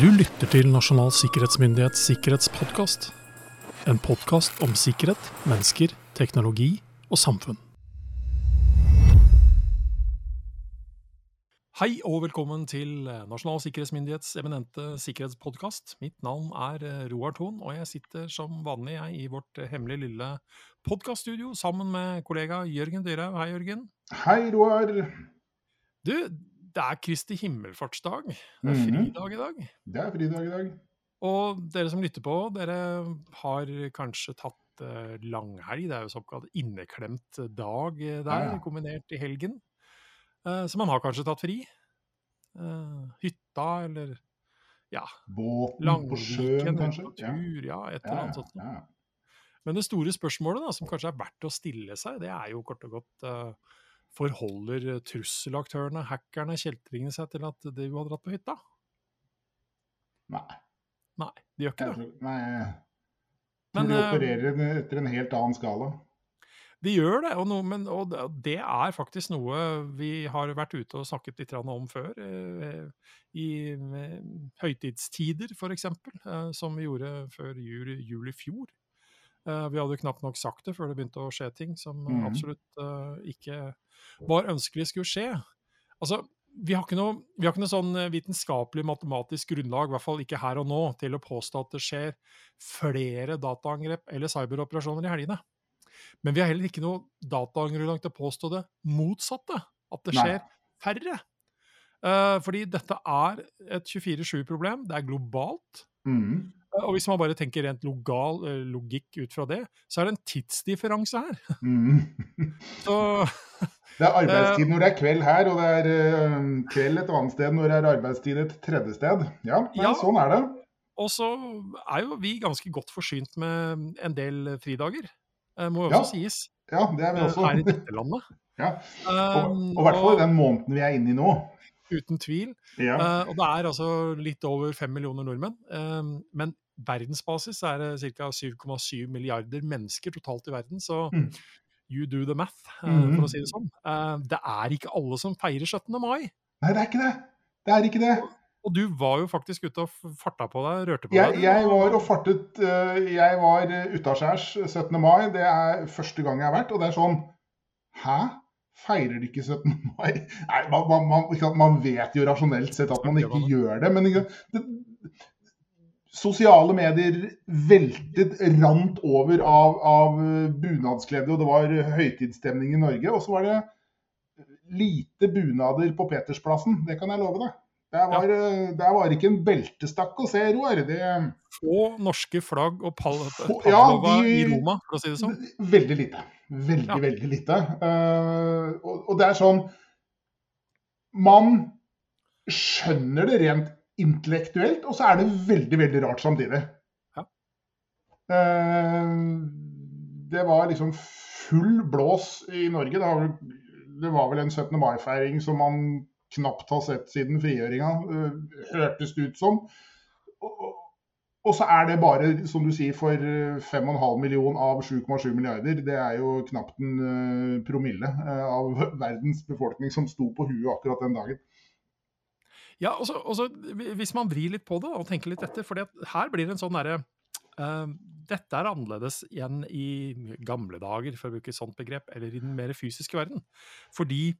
Du lytter til Nasjonal sikkerhetsmyndighets sikkerhetspodkast. En podkast om sikkerhet, mennesker, teknologi og samfunn. Hei og velkommen til Nasjonal sikkerhetsmyndighets eminente sikkerhetspodkast. Mitt navn er Roar Thon, og jeg sitter som vanlig jeg, i vårt hemmelige lille podkaststudio sammen med kollega Jørgen Dyrhaug. Hei, Jørgen. Hei, Roar. Du, det er Kristi himmelfartsdag. Det er fridag i dag. Det er fridag i dag. Og dere som lytter på, dere har kanskje tatt uh, langhelg. Det er jo såkalt inneklemt dag der, ja, ja. kombinert i helgen. Uh, så man har kanskje tatt fri. Uh, hytta eller ja Båten på sjøen, kanskje? Tur, ja, et eller annet sånt. Men det store spørsmålet da, som kanskje er verdt å stille seg, det er jo kort og godt Forholder trusselaktørene, hackerne, kjeltringene seg til at du har dratt på hytta? Nei. Nei, de gjør ikke det. Nei, tror de opererer etter en helt annen skala. De gjør det, og, no, men, og, det er faktisk noe vi har vært ute og snakket litt om før. Eh, I eh, høytidstider, f.eks., eh, som vi gjorde før jul, jul i fjor. Uh, vi hadde jo knapt nok sagt det før det begynte å skje ting som mm. absolutt uh, ikke var ønskelig skulle skje. Altså, vi har, noe, vi har ikke noe, sånn vitenskapelig matematisk grunnlag, i hvert fall ikke her og nå, til å påstå at det skjer flere dataangrep eller cyberoperasjoner i helgene. Men vi har heller ikke noe datagrunnlag til å påstå det motsatte, at det skjer Nei. færre. Uh, fordi dette er et 24-7-problem, det er globalt. Mm. Og hvis man bare tenker rent logal, eh, logikk ut fra det, så er det en tidsdifferanse her. Mm. så, det er arbeidstid når det er kveld her, og det er kveld et annet sted når det er arbeidstid et tredje sted. Ja, men ja. sånn er det. Og så er jo vi ganske godt forsynt med en del fridager, må jo også ja. sies. Ja, det er vi også. Her i dette landet. ja. Og i hvert fall den måneden vi er inne i nå. Uten tvil. Ja. Uh, og det er altså litt over fem millioner nordmenn. Uh, men verdensbasis er det ca. 7,7 milliarder mennesker totalt i verden. Så mm. you do the math, uh, for å si det sånn. det er ikke alle som feirer 17. mai. Nei, det er ikke det. Det er ikke det. Og du var jo faktisk ute og farta på deg, rørte på jeg, deg? Jeg var og fartet Jeg var utaskjærs 17. mai. Det er første gang jeg har vært. Og det er sånn Hæ? Feirer de ikke 17. mai? Nei, man, man, man, vet jo rasjonelt sett at man ikke gjør det, men det, Sosiale medier veltet, rant over av, av bunadskledde, og det var høytidsstemning i Norge. Og så var det lite bunader på Petersplassen, det kan jeg love deg. Der var, ja. der var ikke en beltestakk å se, Roar. Det... Få norske flagg og pal ja, de... i Roma, for å si det sånn? Veldig lite. Veldig, ja. veldig lite. Uh, og, og, det er sånn Man skjønner det rent intellektuelt, og så er det veldig, veldig rart samtidig. Ja. Uh, det var liksom full blås i Norge. Det, var, det var vel en 17. mai-feiring som man knapt har sett siden frigjøringa, uh, hørtes det ut som. Og, så er det bare, som du sier, for 5,5 millioner av 7,7 milliarder. Det er jo knapt en uh, promille uh, av verdens befolkning som sto på huet akkurat den dagen. Ja, og også, Hvis man vrir litt på det og tenker litt etter, for her blir det en sånn derre dette er annerledes igjen i gamle dager, for å bruke et sånt begrep, eller i den mer fysiske verden. Fordi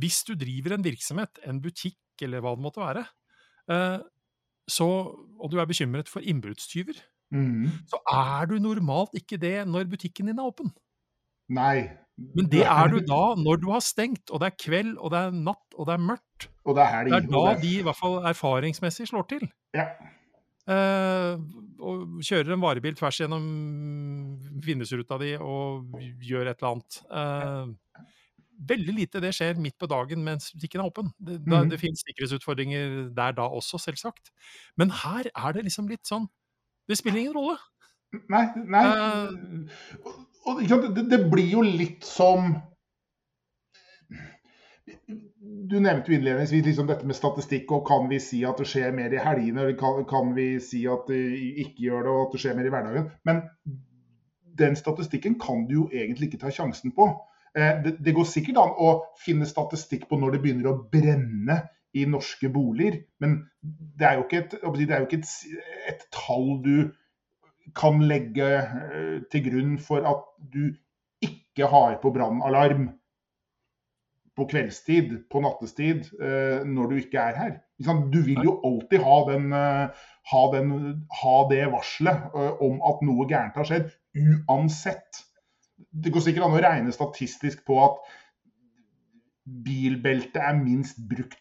hvis du driver en virksomhet, en butikk eller hva det måtte være, eh, så, og du er bekymret for innbruddstyver, mm. så er du normalt ikke det når butikken din er åpen. Nei. Men det er du da når du har stengt, og det er kveld, og det er natt, og det er mørkt. Og det er helg. Det er da de i hvert fall erfaringsmessig slår til. Ja. Uh, og kjører en varebil tvers gjennom vindusruta di og gjør et eller annet. Uh, veldig lite det skjer midt på dagen mens butikken er åpen. Det, mm. det, det finnes sikkerhetsutfordringer der da også, selvsagt. Men her er det liksom litt sånn Det spiller ingen rolle. Nei, nei. Uh, og, det, det, blir jo litt som Du nevnte jo innledningsvis liksom dette med statistikk, og kan vi si at det skjer mer i helgene? Eller kan, kan vi si at det ikke gjør det, og at det skjer mer i hverdagen? Men den statistikken kan du jo egentlig ikke ta sjansen på. Eh, det, det, går sikkert an å finne statistikk på når det begynner å brenne i norske boliger. Men det er jo ikke et, det jo ikke et, et tall du kan legge eh, til grunn for at du ikke har på brannalarm på kveldstid, på nattestid, eh, når du ikke er her. Du vil jo alltid ha, den, ha, den, ha det varselet om at noe gærent har skjedd, uansett. Det går sikkert an å regne statistisk på at bilbeltet er minst brukt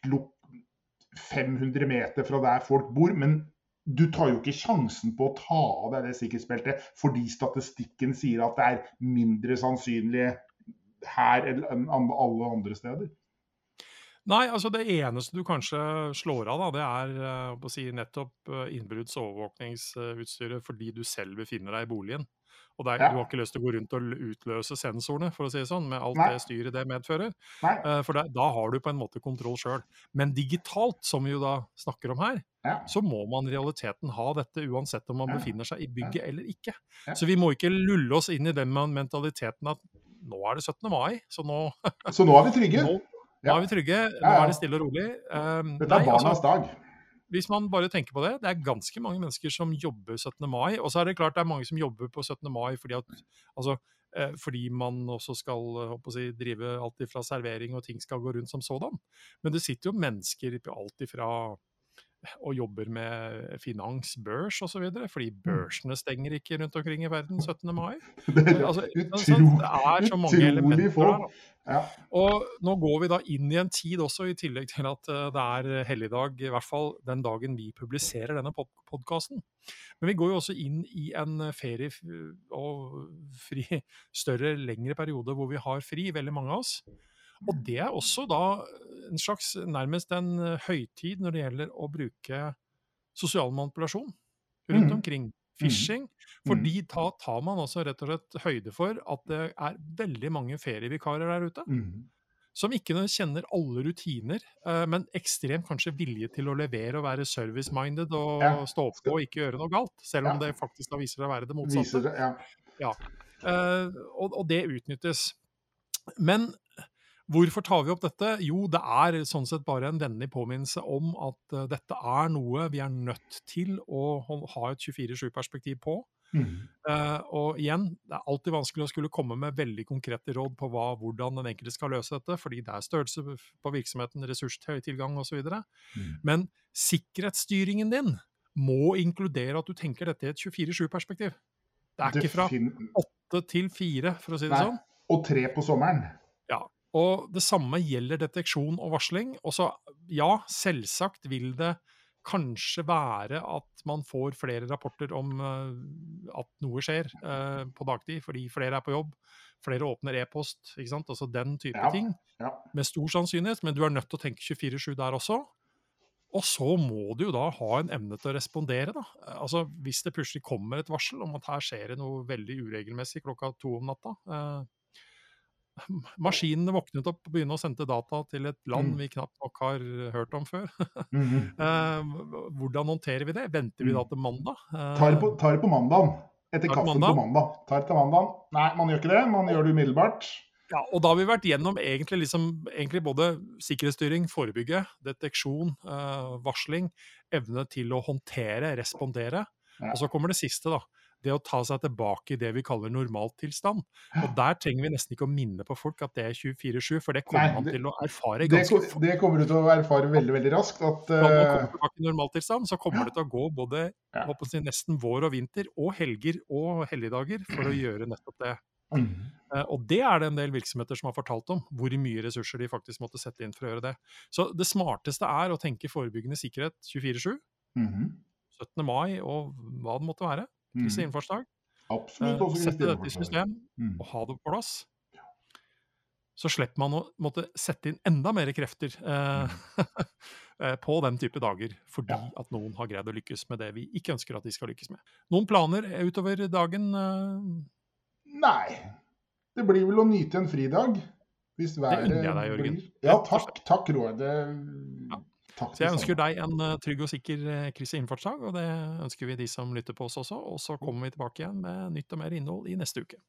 500 meter fra der folk bor. Men du tar jo ikke sjansen på å ta av deg det sikkerhetsbeltet fordi statistikken sier at det er mindre sannsynlig her enn alle andre steder. Nei, altså det eneste du kanskje slår av, da, det er uh, si, nettopp uh, innbrudds- fordi du selv befinner deg i boligen. Og der, ja. du har ikke lyst til å gå rundt og utløse sensorene, for å si det sånn, med alt Nei. det styret det medfører. Uh, for da, da, har du på en måte kontroll sjøl. Men digitalt, som vi jo da snakker om her, ja. så må man i realiteten ha dette uansett om man ja. befinner seg i bygget eller ikke. Så vi må ikke lulle oss inn i den mentaliteten at nå er det 17. mai, så nå Så nå er vi trygge? Nå, nå er vi trygge, nå er det stille og rolig. Um, Dette er nei, barnas altså, dag hvis man bare tenker på det, det er ganske mange mennesker som jobber 17. mai. Og så er det klart det er mange som jobber på 17. mai fordi, at, altså, eh, fordi man også skal si, drive alt ifra servering og ting skal gå rundt som sådan. Men det sitter jo mennesker alt ifra og jobber med finans, børs osv. Fordi mm. børsene stenger ikke rundt omkring i verden 17. mai. Det er, altså, utrolig, det er så mange elementer her. Ja. Og nå går vi da inn i en tid også, i tillegg til at eh, det er helligdag, i hvert fall den dagen vi publiserer denne pod podkasten. Men vi går jo også inn i en ferie og fri, større, lengre periode hvor vi har fri, veldig mange av oss. Og det er også da en slags nærmest en eh, høytid når det gjelder å bruke sosial manipulasjon rundt mm. omkring. Phishing. Mm. Fordi da tar man også rett og slett høyde for at det er veldig mange ferievikarer der ute. Mm. Som ikke kjenner alle rutiner, eh, men ekstremt kanskje vilje til å levere og være service-minded og ja. stå på og ikke gjøre noe galt. Selv om ja. det faktisk da viser seg å være det motsatte. Det, ja. ja. Uh, og, og, det utnyttes. Men Hvorfor tar vi opp dette? Jo, det er sånn sett bare en vennlig påminnelse om at uh, dette er noe vi er nødt til å ha et 24-7-perspektiv på. Mm. Uh, og igjen, det er alltid vanskelig å skulle komme med veldig konkrete råd på hva, hvordan den enkelte skal løse dette, fordi det er størrelse på virksomheten, ressurstilgang osv. Mm. Men sikkerhetsstyringen din må inkludere at du tenker dette i et 24-7-perspektiv. Det er ikke fra åtte til fire, for å si det Nei. sånn. Og tre på sommeren. Og det samme gjelder deteksjon og varsling. Og så, ja, selvsagt vil det kanskje være at man får flere rapporter om uh, at noe skjer uh, på dagtid, fordi flere er på jobb, flere åpner e-post, ikke sant. Altså den type ja, ting. Ja. Med stor sannsynlighet, men du er nødt til å tenke 24-7 der også. Og så må du jo da ha en evne til å respondere, da. Altså hvis det plutselig kommer et varsel om at her skjer det noe veldig uregelmessig klokka to om natta. Uh, maskinene våknet opp og begynner å sende data til et land mm. vi knapt nok har hørt om før. mm -hmm. uh, hvordan håndterer vi det? Venter vi da mm. til mandag? Uh, tar, på, tar på mandag. Etter kaffen mandag? på mandag. Tar til mandag. Nei, man gjør ikke det. Man gjør det umiddelbart. Ja, og da har vi vært gjennom egentlig, liksom, egentlig både sikkerhetsstyring, forebygge, deteksjon, uh, varsling, evne til å håndtere, respondere. Ja. Og så kommer det siste, da det å ta seg tilbake i det vi kaller normaltilstand. Og der trenger vi nesten ikke å minne på folk at det er 24-7, for det kommer Nei, man til å erfare ganske fort. Det kommer du til å erfare veldig veldig raskt. At, uh... Når man kommer eh, tilbake i normaltilstand, så kommer det til å gå både ja. si, nesten vår og vinter, og helger og helligdager, for å gjøre nettopp det. Mm. Uh, og det er det en del virksomheter som har fortalt om, hvor mye ressurser de faktisk måtte sette inn for å gjøre det. Så det smarteste er å tenke forebyggende sikkerhet 24-7. Mm 17. mai og hva det måtte være disse mm. innforslag. Absolutt. uh, Sette dette i system mm. og ha det på plass. Så slipper man å måtte sette inn enda mer krefter eh, på den type dager, fordi ja. at noen har greid å lykkes med det vi ikke ønsker at de skal lykkes med. Noen planer utover dagen? Eh? Nei. Det blir vel å nyte en fridag. Hvis været det unner jeg deg, Jørgen. Ja, takk, takk Roar. Det... Ja. Takk så jeg ønsker deg en uh, trygg og sikker kryss- og innfartsdag, og det ønsker vi de som lytter på oss også. Og så kommer vi tilbake igjen med nytt og mer innhold i neste uke.